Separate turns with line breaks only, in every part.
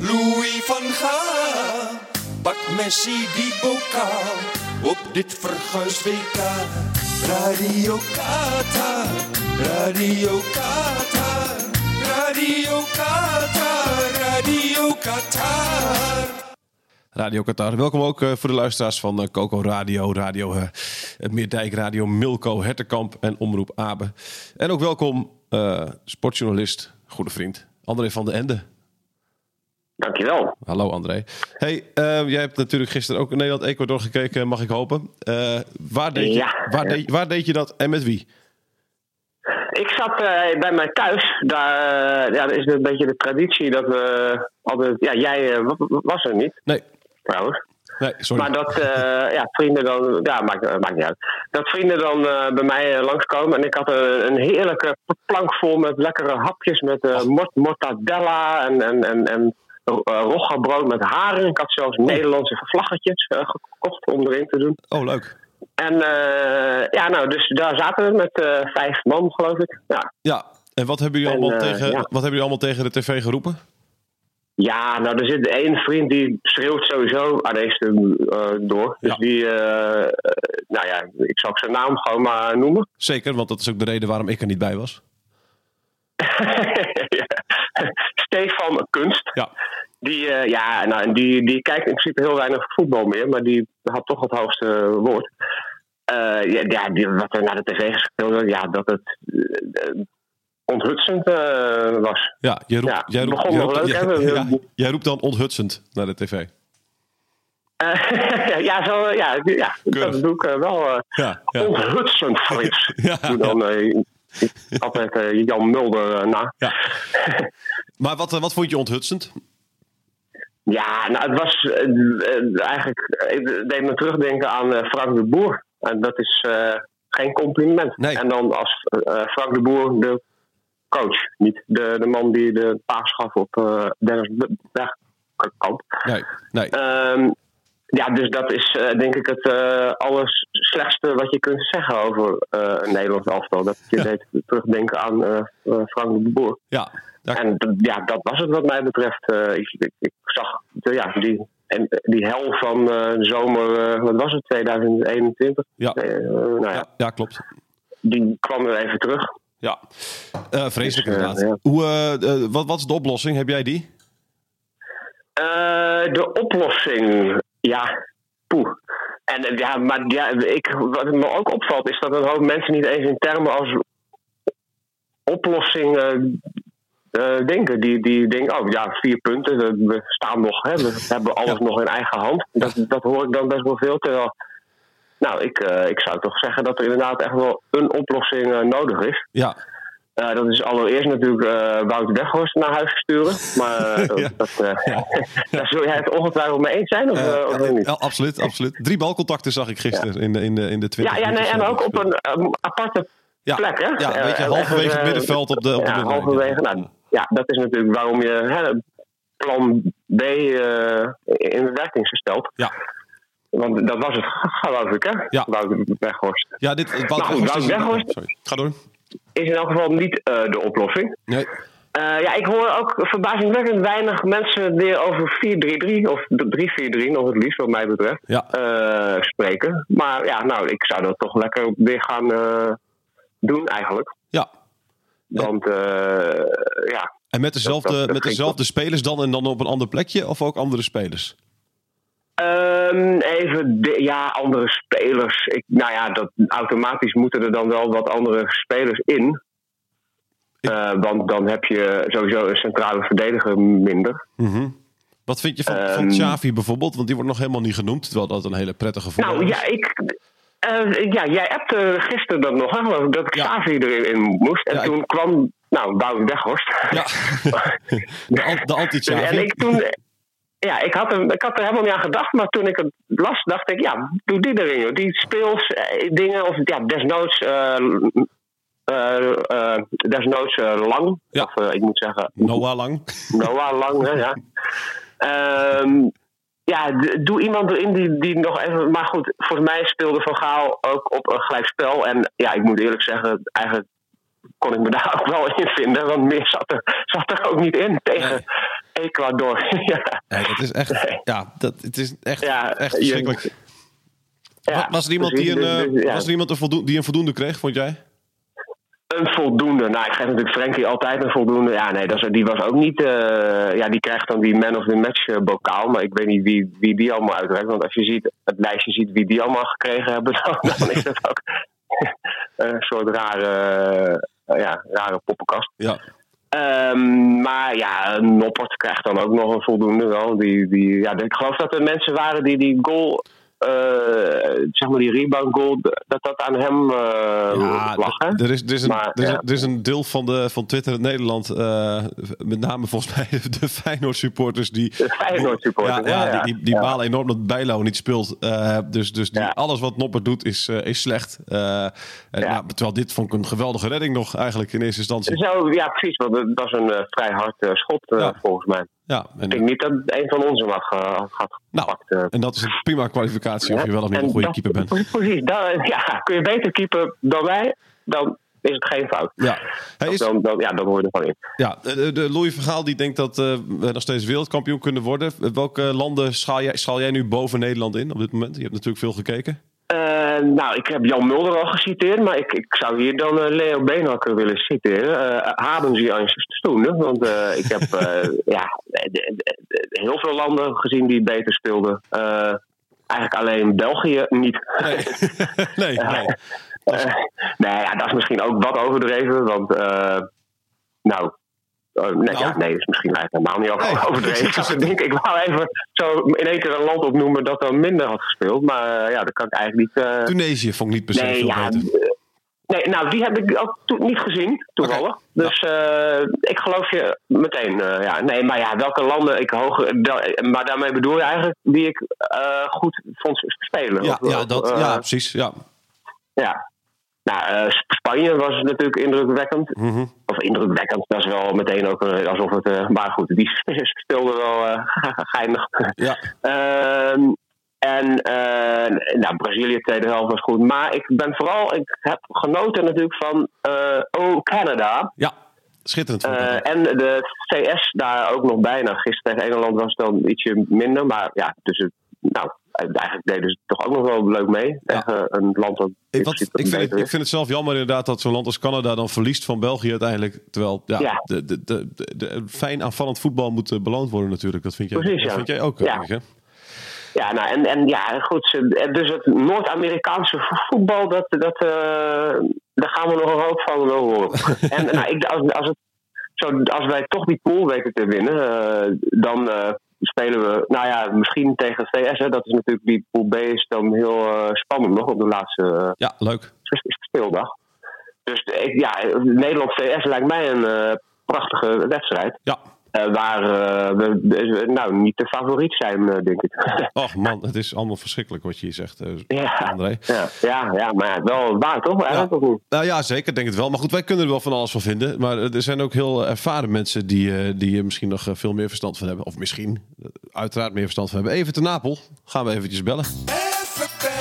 Louis van Gaal. Pak Messi die bokaal op dit verguisd WK. Radio Qatar, Radio Qatar, Radio Qatar, Radio Qatar.
Radio Qatar. Welkom ook uh, voor de luisteraars van uh, Coco Radio, Radio uh, Meerdijk, Radio Milko, Hertenkamp en Omroep Abe. En ook welkom sportjournalist, goede vriend, André van den Ende.
Dankjewel.
Hallo André. Hey, jij hebt natuurlijk gisteren ook Nederland-Ecuador gekeken, mag ik hopen. waar, deed je,
Ja.
waar, deed, waar deed je dat en met wie?
Ik zat eh, bij mij thuis. Daar, eh, ja, dat is een beetje de traditie dat we altijd. Ja, jij eh, wa- was er niet,
Nee,
trouwens.
nee sorry.
Maar dat eh, ja, vrienden dan. Ja, maakt, maakt niet uit. Dat vrienden dan eh, bij mij eh, langskomen. En ik had een, heerlijke plank vol met lekkere hapjes. Met eh, mort- mortadella en, en, en, en uh, roggebrood met haring. Ik had zelfs Nederlandse vlaggetjes eh, gekocht om erin te doen.
Oh, leuk.
En eh, ja, nou, dus daar zaten we met eh, vijf man, geloof ik. Ja.
Ja, en wat hebben jullie
En,
allemaal,
eh,
tegen,
ja.
wat hebben jullie allemaal tegen de tv geroepen?
Ja, nou, er zit één vriend die schreeuwt sowieso aan deze eh, door. Dus
Ja.
die, eh, eh, nou ja, ik zal ook zijn naam gewoon maar noemen.
Zeker, want dat is ook de reden waarom ik er niet bij was.
Stefan Kunst.
Ja,
Die, eh, ja, nou, die, die kijkt in principe heel weinig voetbal meer, maar die had toch het hoogste woord. Eh, ja, ja, die, wat er naar de tv gespeeld werd, ja, dat het eh, onthutsend was.
ja, jij roept,
Ja,
jij roept,
begon
jij
nog
roept-
leuk,
ja,
hè? We-
ja, jij roept dan onthutsend naar de tv.
Ja, zo, ja, ja
Keurig.
dat doe ik wel
Ja, ja.
onthutsend, Frits.
Ja,
dan altijd Jan Mulder na.
Ja. Maar wat, wat vond je onthutsend?
Ja, nou, het was eh, eh, eigenlijk. Het deed me terugdenken aan eh, Frank de Boer. En dat is geen compliment.
Nee.
En dan als Frank de Boer de coach, niet de, de man die de paas gaf op Dennis Bergkamp.
Nee, nee.
Ehm, ja, dus dat is denk ik het alles wat je kunt zeggen over eh, een Nederlands elftal. Dat je
Ja.
deed terugdenken aan eh, eh, Frank de Boer.
Ja, daar-
En ja, dat was het wat mij betreft. Ik, ik, ik zag ja, die, en, die hel van de zomer, wat was het, 2021?
ja,
nou ja,
ja, ja, klopt.
die kwam weer even terug.
Ja, Eh, vreselijk
Dus,
inderdaad.
ja.
Hoe, eh, wat, wat is de oplossing? Heb jij die?
De oplossing, ja, poeh. En eh, ja, maar ja, ik, wat me ook opvalt is dat een hoop mensen niet eens in termen als oplossing eh, denken. Die, die denken, oh ja, vier punten, we- staan nog, hè, we hebben alles
Ja.
nog in eigen hand. Dat, dat hoor ik dan best wel veel. Terwijl, nou, ik, eh, ik zou toch zeggen dat er inderdaad echt wel een oplossing nodig is.
Ja,
Eh, dat is allereerst natuurlijk eh Wout Weghorst naar huis sturen. Maar eh,
Ja.
dat, daar zul jij het ongetwijfeld mee eens zijn, of, of
ja,
niet?
ja, absoluut, absoluut. Drie balcontacten zag ik gisteren in, de, in, de, in de 20
Ja, ja nee, en
minuten
ook op een aparte
Ja,
plek, hè?
ja, een beetje
en
halverwege het middenveld op de, op de
ja, halverwege. Nou, ja, dat is natuurlijk waarom je hè, plan B in de werking gesteld.
Ja.
Want dat was het, geloof ik, hè?
Ja.
Wout Weghorst.
Ja, dit, Wout
Nou,
Weghorst
Wout
is-
Weghorst-
Sorry, ga door.
Is in elk geval niet eh, de oplossing.
Nee.
Eh, ja, ik hoor ook verbazingwekkend weinig mensen weer over 4-3-3 of 3-4-3 nog het liefst wat mij betreft
Ja.
eh, spreken. Maar ja, nou, ik zou dat toch lekker weer gaan eh, doen eigenlijk.
Ja.
Want ja,
En met dezelfde,
dat- dat
met dezelfde spelers dan en dan op een ander plekje? Of ook andere spelers?
Ehm, even, de, ja, andere spelers. Ik, nou ja, dat, automatisch moeten er dan wel wat andere spelers in.
Ik-
Eh, want dan heb je sowieso een centrale verdediger minder.
Mhm. Wat vind je van, van
Ehm,
Xavi bijvoorbeeld? Want die wordt nog helemaal niet genoemd. Terwijl dat een hele prettige voetballer
Nou
is.
ja, ik, Eh, ja, jij appte gisteren dat nog, hè, dat ik
Ja.
Xavi erin in moest. En
Ja, ik-
toen kwam, nou, Wout Weghorst.
Ja, de, an- de anti
Dus- en ik toen, ja, ik had, er, ik had er helemaal niet aan gedacht, maar toen ik het las, dacht ik, ja, doe die erin, joh. Die speels eh, dingen, of ja, desnoods, desnoods eh, lang.
Ja.
Of ik moet zeggen,
Noah Lang.
Noah lang, hè, ja. Ehm, ja, doe iemand erin die, die nog even. Maar goed, volgens mij speelde Van Gaal ook op een gelijk spel. En ja, ik moet eerlijk zeggen, eigenlijk kon ik me daar ook wel in vinden. Want meer zat er, zat er ook niet in tegen Ecuador. ja.
Nee, dat is echt,
Nee.
ja, dat, het is echt,
Ja,
echt
je-
verschrikkelijk.
Ja,
was er iemand die
precies.
een,
Dus-
eh,
dus, ja.
was er iemand een voldoende, die een voldoende kreeg, vond jij?
Een voldoende. Nou, ik geef natuurlijk Frenkie altijd een voldoende. Ja, nee, dat is, die was ook niet. eh, ja, die krijgt dan die man of the match eh, bokaal. Maar ik weet niet wie, wie die allemaal uitreikt. Want als je ziet, het lijstje ziet wie die allemaal gekregen hebben, dan, dan is dat ook een soort rare, eh, ja, rare poppenkast.
Ja.
Ehm, maar ja, Noppert krijgt dan ook nog een voldoende wel. Die, die, ja, ik geloof dat er mensen waren die die goal, eh, zeg maar die rebound goal, dat dat aan hem eh
Ja,
lag. hè?
er is, er, is een,
Maar,
er, is,
ja.
er is een deel van, de, van Twitter in Nederland, eh, met name volgens mij de Feyenoord supporters, die,
De Feyenoord supporters,
ja,
ja,
die, die, die
Ja.
balen enorm dat Bijlo niet speelt. Dus dus die, alles wat Noppert doet is, is slecht. En,
Ja.
nou, terwijl dit vond ik een geweldige redding nog eigenlijk in eerste instantie.
Zo, ja, precies. Want het was een vrij hard schot, volgens mij.
Ja,
Ik
en,
denk niet dat een van ons hem had, ge- had
nou,
gepakt. eh.
en dat is een prima kwalificatie of je wel of niet
en
een goede
dat-
keeper bent.
Precies. Dan, ja, kun je beter keeper dan wij, dan is het geen fout.
Ja. Hij is,
Dan, dan, ja, dan hoor je ervan in.
Ja, de, de Louis Vergaal die denkt dat eh, we nog steeds wereldkampioen kunnen worden. Welke landen schaal jij, schaal jij nu boven Nederland in op dit moment? Je hebt natuurlijk veel gekeken.
Eh, nou, ik heb Jan Mulder al geciteerd, maar ik, ik zou hier dan eh, Leo Beenhakker willen citeren. Eh haben Sie een stoende? Want ik heb ja, de- de- de- heel veel landen gezien die beter speelden. Eigenlijk alleen België niet.
Nee, nee, nee.
Nee, ja, dat is misschien ook wat overdreven, want nou, nee,
Nou.
ja, nee, dat is misschien eigenlijk helemaal niet
Nee,
overdreven. ik, denk, ik wou even zo in één keer een land opnoemen dat dan minder had gespeeld, maar eh, ja, dat kan ik eigenlijk niet. eh,
Tunesië vond ik niet per se
nee,
veel
ja,
beter.
nee, nou, die heb ik ook niet gezien, toevallig. Dus eh, ik geloof je meteen. ja. Nee, maar ja, welke landen ik da- maar daarmee bedoel je eigenlijk die ik goed vond spelen.
Ja,
Of-
ja, dat, ja, precies. Ja.
ja. Nou, eh, Sp- Spanje was natuurlijk indrukwekkend.
Mhm.
Of indrukwekkend, dat is wel meteen ook alsof het. eh, maar goed, die speelde wel eh geinig.
ja.
Ehm, en nou, Brazilië, tweede helft was goed. Maar ik ben vooral, ik heb genoten natuurlijk van Oh Canada.
ja, schitterend.
en de CS daar ook nog bijna. Gisteren tegen Engeland was het dan ietsje minder. Maar ja, dus nou, eigenlijk deden ze toch ook nog wel leuk mee.
Ja.
Tegen een land dat
Ik, wat, ik, vind het, ik vind het zelf jammer inderdaad dat zo'n land als Canada dan verliest van België uiteindelijk. Terwijl ja,
Ja.
De, de, de, fijn aanvallend voetbal moet eh, beloond worden natuurlijk. Dat vind jij,
Precies,
dat vind jij ook, hè?
Ja, nou, en, en ja, goed. Dus het Noord-Amerikaanse voetbal, dat, dat, eh, daar gaan we nog een hoop van horen. en nou, ik, als, als, het, zo, als wij toch die pool weten te winnen, eh, dan eh, spelen we, nou ja, misschien tegen VS. Hè, dat is natuurlijk, die pool B is dan heel eh, spannend nog op de laatste eh,
Ja, leuk.
speeldag. Dus ik, ja, Nederland-VS lijkt mij een eh, prachtige wedstrijd.
Ja.
Eh, waar eh, we nou, niet de favoriet zijn, eh, denk ik.
Och man, het is allemaal verschrikkelijk wat je hier zegt, eh,
Ja.
André.
Ja, ja, ja, maar ja, wel waar toch? Eigenlijk of niet?
Nou ja, zeker, denk het wel. Maar goed, wij kunnen er wel van alles van vinden. Maar er zijn ook heel ervaren mensen die, eh, die er misschien nog veel meer verstand van hebben. Of misschien, uiteraard meer verstand van hebben. Even te Napel. Gaan we eventjes bellen.
Even bellen,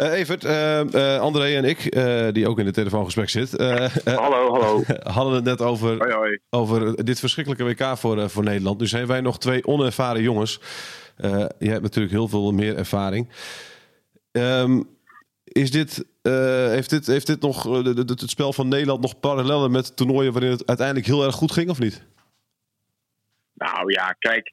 Eh Evert, eh, eh, André en ik, die ook in het telefoongesprek zit,
Hallo, hallo.
hadden het net over,
Hoi, hoi.
over dit verschrikkelijke WK voor, voor Nederland. Nu zijn wij nog twee onervaren jongens. Jij hebt natuurlijk heel veel meer ervaring. Ehm, is dit, heeft, dit, heeft dit nog het spel van Nederland nog parallellen met toernooien waarin het uiteindelijk heel erg goed ging, of niet?
Nou ja, kijk,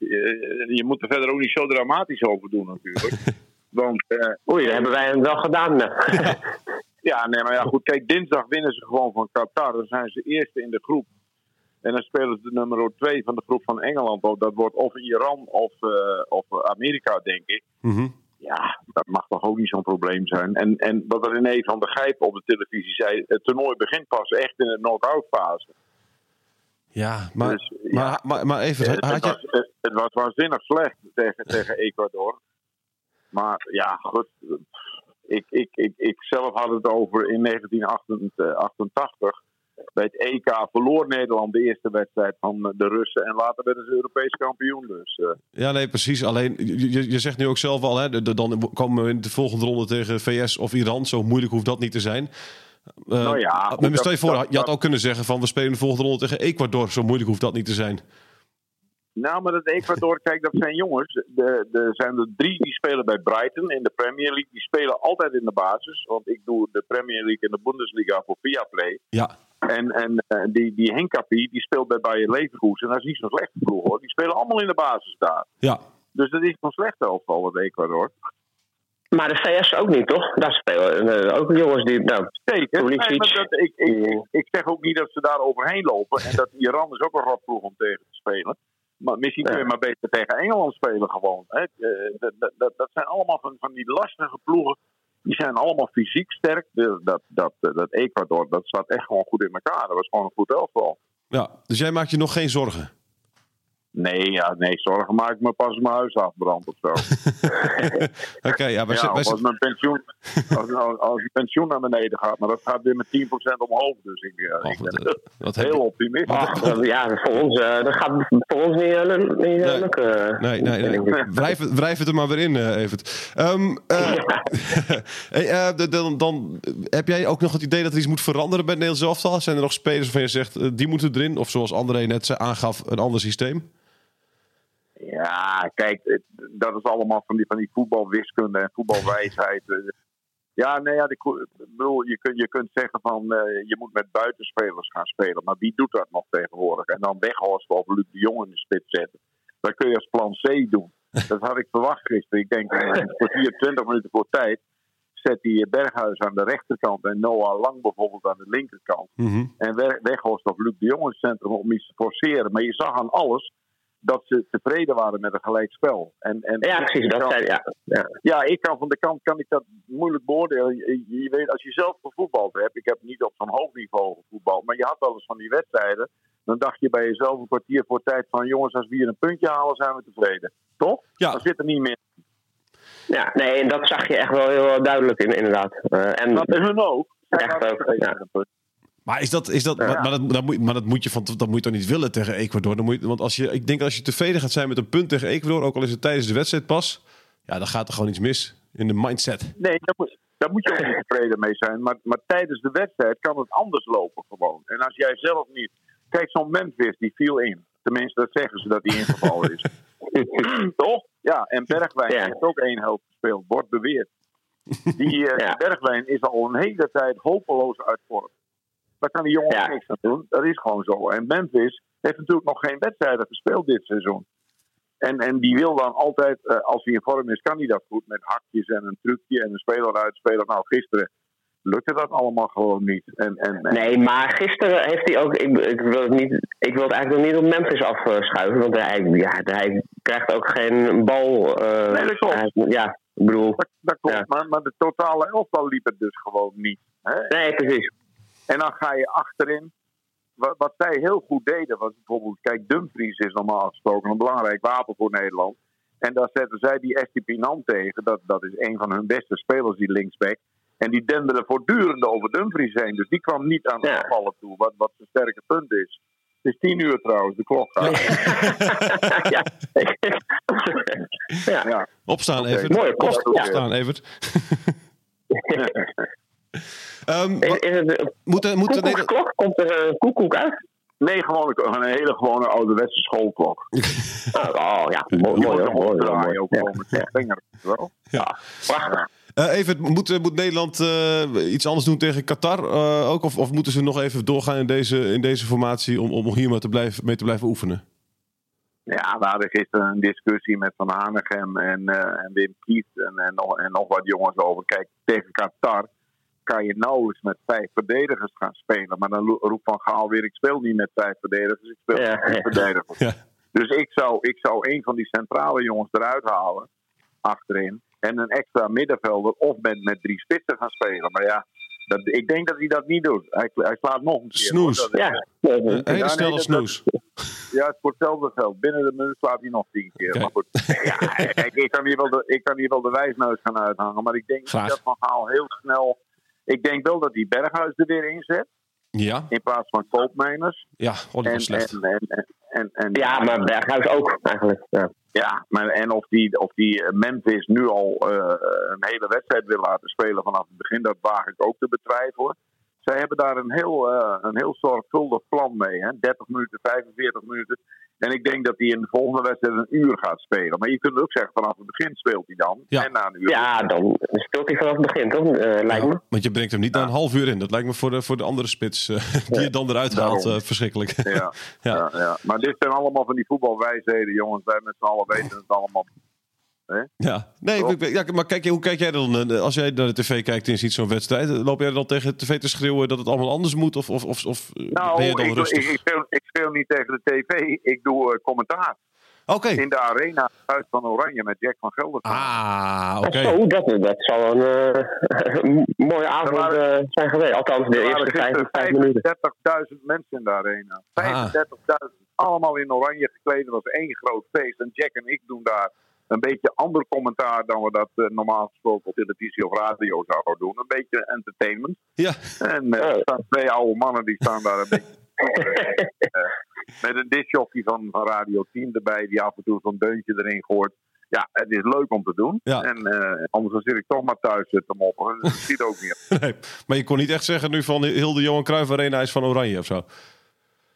je moet er verder ook niet zo dramatisch over doen natuurlijk. Want eh,
Oei, dat hebben wij hem wel gedaan. net.
ja, nee, maar ja, goed, kijk, dinsdag winnen ze gewoon van Qatar. Dan zijn ze eerste in de groep. En dan spelen ze de nummer 2 van de groep van Engeland. op. Dat wordt of Iran of, eh, of Amerika, denk ik.
Mhm.
Ja, dat mag toch ook niet zo'n probleem zijn. En, en wat René van der Gijp op de televisie zei, het toernooi begint pas echt in de knock-out fase.
Ja, maar,
Dus, ja.
maar, maar, even,
Het,
had
het
je...
was, het, het was waanzinnig slecht tegen, tegen Ecuador. Maar ja, goed. Ik, ik, ik, ik zelf had het over in 1988. Bij het EK verloor Nederland de eerste wedstrijd van de Russen. En later werden ze Europees kampioen. Dus eh,
Ja, nee, precies. Alleen, je, je- zegt nu ook zelf al, hè, de- de- dan komen we in de volgende ronde tegen VS of Iran. Zo moeilijk hoeft dat niet te zijn. Eh,
Nou ja,
maar stel je voor,
dat-
je had ook kunnen zeggen van we spelen de volgende ronde tegen Ecuador. Zo moeilijk hoeft dat niet te zijn.
Nou, maar dat Ecuador, kijk, dat zijn jongens. De- Er zijn er drie die spelen bij Brighton in de Premier League. Die spelen altijd in de basis. Want ik doe de Premier League en de Bundesliga voor Viaplay.
Ja,
En, en eh, die, die Henkapi, die speelt bij Bayer Leverkusen. En dat is niet zo'n slechte ploeg hoor. Die spelen allemaal in de basis daar.
ja.
Dus dat is een slechte elftal, het Ecuador.
Maar de VS ook niet, toch? Daar spelen eh, ook jongens die. Nou,
Zeker. Nee, maar dat, ik, ik, ik, ik zeg ook niet dat ze daar overheen lopen. En dat Iran is ook een rotploeg om tegen te spelen. Maar misschien kun je maar beter tegen Engeland spelen gewoon. Hè. Eh, Dat, dat, dat, zijn allemaal van, van die lastige ploegen. Die zijn allemaal fysiek sterk. Dat, dat, dat Ecuador, dat staat echt gewoon goed in elkaar. Dat was gewoon een goed elftal.
ja. Dus jij maakt je nog geen zorgen?
Nee, ja, nee, zorgen maak ik me pas als mijn huis afbrandt of zo.
Oké, ja,
ja, als mijn pensioen, als, als, als je pensioen naar beneden gaat. Maar dat gaat weer met 10% omhoog. Dus ik, eh,
Oh,
ik
wat,
ben
eh, wat
heel optimistisch.
ach, dat- ja, voor ons, eh, dat gaat voor ons niet, eh, niet
Nee.
lukken.
Nee, nee. Wrijf, het- wrijf het er maar weer in, Evert. Ehm, eh, hey, eh, de- dan, dan heb jij ook nog het idee dat er iets moet veranderen bij het Nederlands elftal? Zijn er nog spelers waarvan je zegt, die moeten erin? Of zoals André net zei, aangaf, een ander systeem?
Ja, kijk, dat is allemaal van die, van die voetbalwiskunde en voetbalwijsheid. Eh, Ja, nee, ja, ik bedoel, je, kunt, je kunt zeggen van eh, je moet met buitenspelers gaan spelen. Maar wie doet dat nog tegenwoordig? En dan Weghorst of Luc de Jong in de spits zetten. Dat kun je als plan C doen. Dat had ik verwacht gisteren. Ik denk eh, een kwartier, twintig minuten voor tijd. Zet die Berghuis aan de rechterkant en Noah Lang bijvoorbeeld aan de linkerkant.
Mhm.
En We- Weghorst of Luc de Jong in het centrum om iets te forceren. Maar je zag aan alles dat ze tevreden waren met een gelijk spel. En, en
Ja, precies.
ik
Dat
kan-
zijn, ja, ja.
ja, ik kan van de kant kan ik dat moeilijk beoordelen. Je, je weet, als je zelf gevoetbald hebt, ik heb niet op zo'n hoog niveau gevoetbald, maar je had wel eens van die wedstrijden. Dan dacht je bij jezelf een kwartier voor tijd van jongens, als we hier een puntje halen, zijn we tevreden. Toch?
Ja.
Dan zit er niet meer.
ja, nee, en dat zag je echt wel heel duidelijk in, inderdaad. Eh, en
Dat is hun ook.
Echt ook, ja.
Maar is dat, is dat, maar, maar dat, dat moet, maar dat moet je van, dat moet je toch niet willen tegen Ecuador? Dan moet je, want als je, ik denk als je tevreden gaat zijn met een punt tegen Ecuador, ook al is het tijdens de wedstrijd pas, ja, dan gaat er gewoon iets mis in de mindset.
Nee, daar moet, daar moet je ook niet tevreden mee zijn. Maar, maar tijdens de wedstrijd kan het anders lopen gewoon. En als jij zelf niet... Kijk, zo'n Memphis, die viel in. Tenminste, dat zeggen ze dat hij ingevallen is. Toch? Ja, en Bergwijn
Ja.
heeft ook één helft gespeeld, wordt beweerd. Die, eh,
Ja.
Bergwijn is al een hele tijd hopeloos uit vorm. Daar kan die jongen
Ja.
niks aan doen. Dat is gewoon zo. En Memphis heeft natuurlijk nog geen wedstrijden gespeeld dit seizoen. En, en die wil dan altijd, eh, als hij in vorm is, kan hij dat goed met hakjes en een trucje en een speler uitspelen. Nou, gisteren lukte dat allemaal gewoon niet. En, en, en-
Nee, maar gisteren heeft hij ook. Ik, ik, wil, het niet, ik wil het eigenlijk nog niet op Memphis afschuiven. Want hij, ja, hij krijgt ook geen bal. eh,
Nee, dat klopt.
hij- ja, ik bedoel.
dat, dat klopt.
Ja.
Maar, maar de totale elftal liep het dus gewoon niet. Hè?
Nee, precies.
En dan ga je achterin. Wat, wat zij heel goed deden was bijvoorbeeld, kijk, Dumfries is normaal gesproken een belangrijk wapen voor Nederland. En daar zetten zij die Estipinan tegen. Dat, dat is een van hun beste spelers, die linksback. En die denderde voortdurend over Dumfries heen. Dus die kwam niet aan de
Ja.
toe, wat, wat zijn sterke punt is. Het is tien uur trouwens, de klok gaat.
ja. ja.
Ja.
Opstaan,
Oké.
Evert.
Mooie.
Opstaan, Evert. Ehm,
Is, het
moet, moet de Nederland...
koekoeksklok? Komt er een koekoek uit?
Nee, gewoon een, een hele gewone ouderwetse schoolklok.
Oh, oh, ja, mooi, mooi, hoor, mooi,
omdraaien
mooi.
ook
Ja.
Wel?
Prachtig.
Eh, Evert, moet, eh, moet Nederland eh, iets anders doen tegen Qatar eh, ook? Of, of moeten ze nog even doorgaan in deze, in deze formatie om, om hier maar te blijven, mee te blijven oefenen?
Ja, we hadden gisteren een discussie met Van Hanegem en, eh, en Wim Kieft en, en, nog, en nog wat jongens over. Kijk, tegen Qatar kan je nauwelijks met vijf verdedigers gaan spelen. Maar dan roept Van Gaal weer, ik speel niet met vijf verdedigers, ik speel
Ja.
met vijf verdedigers.
Ja.
Dus ik zou, ik zou een van die centrale jongens eruit halen, achterin. En een extra middenvelder of met, met drie spitsen gaan spelen. Maar ja, dat, ik denk dat hij dat niet doet. Hij, hij slaat nog een keer.
Snoes.
Ja, nee, nee.
Een hele snelle snoes.
Ja, het voor hetzelfde geld. Binnen de minuut slaat hij nog tien keer. Maar goed. Ja, ik, kan hier wel de, ik kan hier wel de wijsneus gaan uithangen. Maar ik denk
Graag.
dat Van Gaal heel snel... Ik denk wel dat hij Berghuis er weer inzet.
Ja,
In plaats van Koopmeiners.
ja. Oh, die
En,
slecht.
en, en, en, en, en-
ja, maar Berghuis ook eigenlijk. Ja.
Ja, maar, en of die, of die eh, Memphis nu al eh, een hele wedstrijd wil laten spelen vanaf het begin, dat waag ik ook te betwijfelen. Zij hebben daar een heel, eh, een heel zorgvuldig plan mee. Hè? 30 minuten, 45 minuten. En ik denk dat hij in de volgende wedstrijd een uur gaat spelen. Maar je kunt ook zeggen, vanaf het begin speelt hij dan.
Ja.
En na een uur.
ja, dan speelt hij vanaf het begin, toch? Eh, lijkt me.
Ja, want je brengt hem niet na een half uur in. Dat lijkt me voor de, voor de andere spits eh, die je dan eruit haalt eh, verschrikkelijk.
Ja,
Ja.
ja. Ja, Maar dit zijn allemaal van die voetbalwijsheden, jongens. Wij met z'n allen weten het allemaal.
Ja, nee,
Klopt.
ik- ja, maar kijk, hoe kijk jij dan? eh, Als jij naar de tv kijkt en je ziet zo'n wedstrijd, eh, loop jij dan tegen de tv te schreeuwen dat het allemaal anders moet? Of, of, of, of eh,
Nou,
ben je dan
ik,
rustig?
ik, ik, speel, ik speel niet tegen de tv. Ik doe commentaar.
Oké.
In de arena uit van Oranje met Jack van Gelder.
Ah, oké.
Zo, dat, dat zal een een mooie avond
waren-
zijn geweest. Althans, de
Er
eerste
waren
vijf,
gisteren
vijf minuten.
35.000 mensen in de arena.
Ah.
35.000. Allemaal in oranje gekleed. Het was één groot feest. En Jack en ik doen daar een beetje ander commentaar dan we dat eh, normaal gesproken op televisie of radio zouden doen. Een beetje entertainment.
Ja,
En er staan twee oude mannen die staan daar een beetje. eh, met een discjockey van, van Radio 10 erbij, die af en toe zo'n deuntje erin gooit. Ja, het is leuk om te doen.
Ja.
En eh, anders dan zit ik toch maar thuis te moppen. Dat ziet ook niet.
nee. Maar je kon niet echt zeggen nu van heel de Johan Cruijff Arena is van Oranje of zo.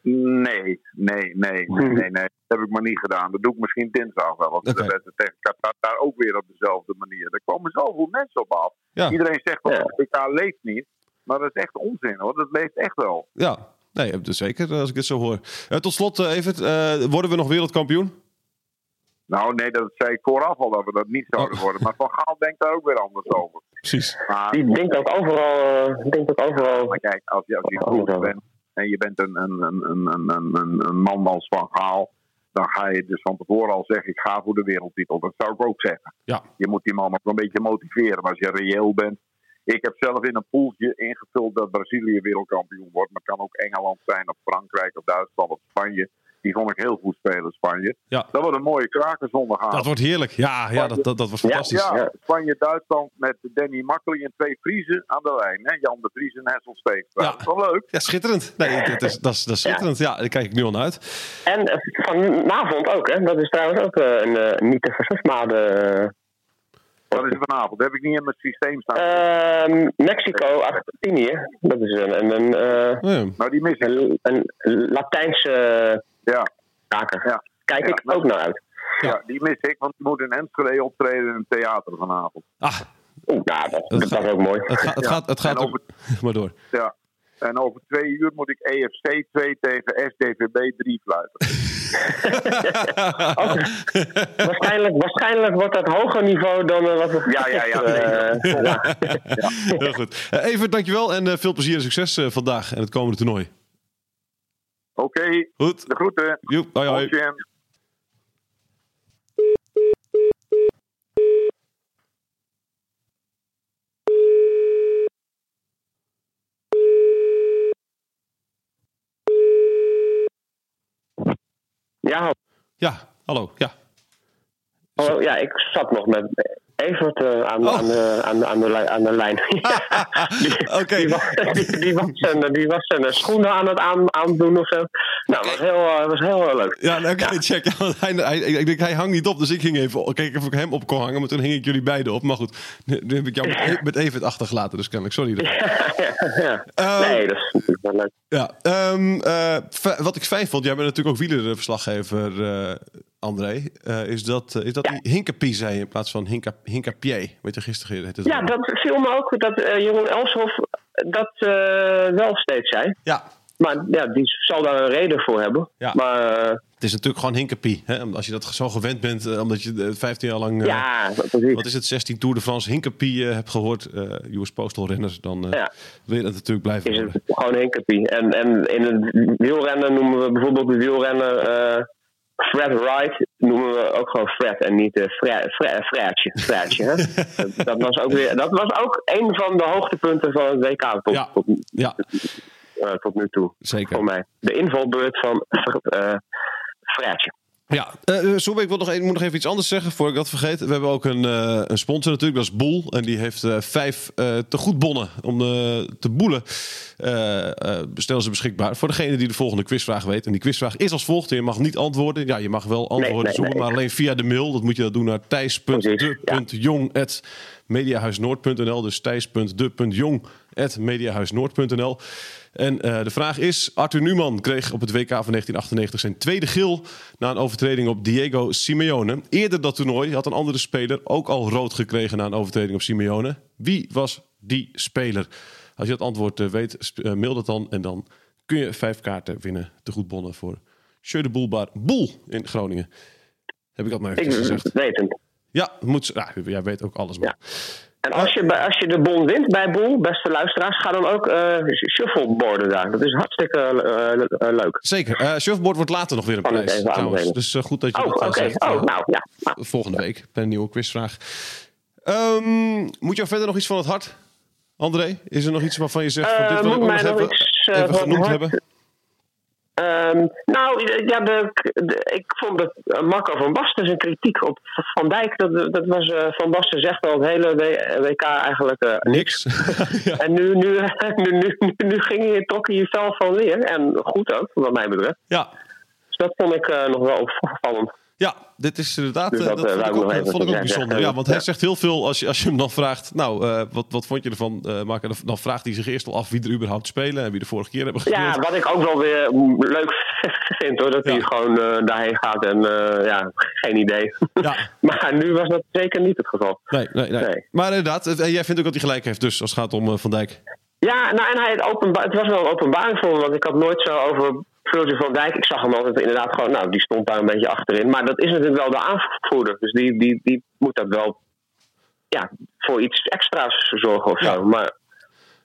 Nee, nee, nee, nee, nee. Dat heb ik maar niet gedaan. Dat doe ik misschien dinsdag wel. Want de wedstrijd tegen Qatar daar ook weer op dezelfde manier. Er komen zoveel mensen op af.
Ja.
Iedereen zegt dat het leeft niet. Maar dat is echt onzin hoor. Dat leeft echt wel.
Ja, nee, dus zeker als ik dit zo hoor. Eh, tot slot, eh, Evert, eh, worden we nog wereldkampioen?
Nou nee, dat zei ik vooraf al dat we dat niet zouden
Oh.
worden. Maar Van Gaal denkt daar ook weer anders over.
Precies.
Maar,
Die denkt ook overal, eh, denkt ook overal
maar kijk, als je, als je coach
over.
bent en je bent een, een, een, een, een, een, man als Van Gaal... dan ga je dus van tevoren al zeggen, ik ga voor de wereldtitel. Dat zou ik ook zeggen.
Ja.
Je moet die man nog een beetje motiveren. Maar als je reëel bent. Ik heb zelf in een poeltje ingevuld dat Brazilië wereldkampioen wordt. Maar het kan ook Engeland zijn, of Frankrijk, of Duitsland, of Spanje. Die vond ik heel goed spelen, Spanje.
Ja.
Dat wordt een mooie krakerzondagavond.
Dat wordt heerlijk. Ja, ja dat, dat, dat was fantastisch.
Ja,
Ja.
Spanje-Duitsland met Danny Makkely en twee Friesen aan de lijn. Hè? Jan de Vries en Hessel.
Ja.
Dat is wel leuk.
Ja, schitterend. Nee, dat is, dat is, dat is schitterend. Ja, daar kijk ik nu al naar uit.
En eh, vanavond ook, hè? Dat is trouwens ook eh, een eh, niet te versmade. eh,
Dat is vanavond. Dat heb ik niet in mijn systeem staan.
Ehm, Mexico, Argentinië. Dat is een, een, een, eh,
Ja.
nou, die
een, een Latijnse
Ja,
kaker.
ja.
Kijk
Ja,
ik ook naar uit.
ja, die mis ik. Want die moet in Enschede optreden in een theater vanavond.
Ah,
Oeh, nou, dat,
Dat gaat-
is ook mooi.
het gaat, het
Ja.
gaat, het gaat
En
ook... Maar door.
Ja. En over twee uur moet ik EFC 2 tegen SDVB 3 fluiten.
waarschijnlijk, waarschijnlijk wordt dat hoger niveau dan eh, wat we
Ja, ja, ja.
Ja.
Heel goed. Eh, Evert, dankjewel en eh, veel plezier en succes vandaag en het komende toernooi.
Oké,
Goed.
de groeten.
Joep, hoi hoi.
Hoi.
ja,
Ja, hallo. Ja.
hallo, ja, ik zat nog met Evert eh, aan,
Oh.
aan, de, aan, de, aan, de, li- aan de lijn. Ja, die,
Oké.
die, was, die, die was zijn, die was zijn schoenen aan het aan, aandoen of zo. Nou, was heel, eh, was heel leuk.
Ja, nou, oké, check. Ja, want hij, hij, ik denk, hij hangt niet op, dus ik ging even kijken of ik hem op kon hangen. Maar toen hing ik jullie beiden op. Maar goed, nu, heb ik jou met, met Evert achtergelaten, dus kennelijk. Sorry. daarvoor.
ja.
Ehm,
nee, dat is natuurlijk wel leuk.
Ja, eh, fi- wat ik fijn vond, jij bent natuurlijk ook wielerverslaggever, André, eh, is dat, eh, is dat
Ja.
Hinkapie zei in plaats van Hinka, Hinkapier. Weet je, gisteren het
Ja, dat viel me ook dat eh, Jeroen Elshoff dat wel steeds zei.
ja,
maar ja, die zal daar een reden voor hebben.
Ja.
Maar
Het is natuurlijk gewoon hinkepie. Hè? Als je dat zo gewend bent, omdat je eh, 15 jaar lang...
ja, precies.
Wat is het, 16 Tour de France hinkepie eh, hebt gehoord, eh US Postal renners, dan
Ja.
wil je dat natuurlijk blijven
is het gewoon een kopie. En, en in het wielrennen noemen we bijvoorbeeld de wielrenner Fred Wright, noemen we ook gewoon Fred en niet uh, Fre Fre Fredje. Fredje hè? dat, was ook weer, dat was ook een van de hoogtepunten van het WK tot,
Ja.
tot,
Ja,
eh, tot nu toe.
zeker.
Voor mij. De invalbeurt van uh, Fredje.
Ja, uh, ik wil nog, moet nog even iets anders zeggen voor ik dat vergeet. We hebben ook een, uh, een sponsor natuurlijk, dat is Boel. En die heeft uh, vijf te goed bonnen om te boelen. stellen ze beschikbaar voor degene die de volgende quizvraag weet. En die quizvraag is als volgt. En je mag niet antwoorden. Ja, je mag wel antwoorden
nee, nee,
zoeken,
nee.
maar alleen via de mail. Dat moet je dat doen naar thijs.de.jong.mediahuisnoord.nl Dus thijs.de.jong.mediahuisnoord.nl En uh, de vraag is: Arthur Newman kreeg op het WK van 1998 zijn tweede geel na een overtreding op Diego Simeone. Eerder dat toernooi had een andere speler ook al rood gekregen na een overtreding op Simeone. Wie was die speler? Als je het antwoord uh, weet, uh, mail dat dan en dan kun je vijf kaarten winnen te goed bonnen voor Jeu de Boelbaar Boel in Groningen. Heb ik dat maar even
ik
gezegd?
weet het.
Ja, moet, jij weet ook alles. Man.
Ja. En als je, als je de bon wint bij Boel, beste luisteraars, ga dan ook uh, shuffleboarden daar. Dat is hartstikke uh, uh, leuk.
Zeker. shuffleboard wordt later nog weer een prijs. Trouwens. Dus goed dat je
oh,
dat
okay.
zegt.
Oh, nou, ja. Nou.
Volgende week bij een nieuwe quizvraag. Um, moet je verder nog iets van het hart? André, is er nog iets waarvan je zegt... Van, dit wil ik nog even,
iets,
even genoemd hebben?
Um, nou, ja, de, de, ik vond dat Marco van Basten zijn kritiek op Van Dijk, dat, dat was uh, Van Basten zegt al het hele WK eigenlijk uh, niks. ja. En nu, nu, nu, nu, nu ging je, trok hij je vel van leer. En goed ook, wat mij betreft.
Ja.
Dus dat vond ik uh, nog wel opvallend.
Ja, dit is inderdaad.
Dus
dat, dat vond ik ook, vond ik ook bijzonder. Ja, want hij zegt heel veel als je, als je hem dan vraagt. Nou, uh, wat, wat vond je ervan? Uh, Mark, dan vraagt hij zich eerst al af wie er überhaupt spelen en wie de vorige keer hebben gespeeld.
Ja, wat ik ook wel weer leuk vind hoor, dat ja. hij gewoon uh, daarheen gaat en ja, geen idee.
Ja.
maar nu was dat zeker niet het geval.
Nee, nee, nee. nee. Maar inderdaad, jij vindt ook dat hij gelijk heeft, dus als het gaat om Van Dijk.
Ja, nou en hij het, openba- het was wel een openbaring voor me, want ik had nooit zo over Virgil van Dijk, ik zag hem altijd inderdaad gewoon, nou, die stond daar een beetje achterin. Maar dat is natuurlijk wel de aanvoerder. Dus die, die, die moet dat wel ja, voor iets extra's zorgen of zo.
Ja.
Maar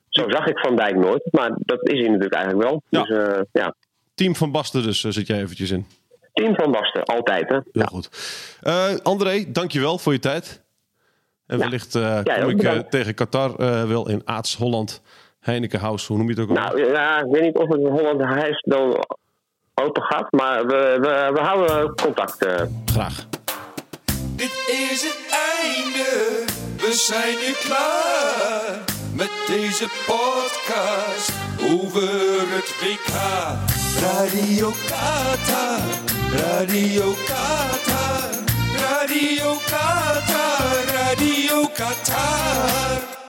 zo zag ik Van Dijk nooit. Maar dat is hij natuurlijk eigenlijk wel.
Ja.
Dus uh, ja,
Team van Basten dus, uh, zit jij eventjes in.
team van Basten, altijd hè.
Heel
Ja.
goed. Uh, André, dankjewel voor je tijd. En wellicht kom ik tegen Qatar wel in Aats, Holland, Heineken House. Hoe noem je het ook al?
Nou ja, ik weet niet of het in Holland Huis dan open gaat. Maar we, we, we houden contact. eh.
Graag.
Dit is het einde, we zijn nu klaar met deze podcast over het WK. Radio Qatar, Radio Qatar, Radio Qatar, Radio Qatar.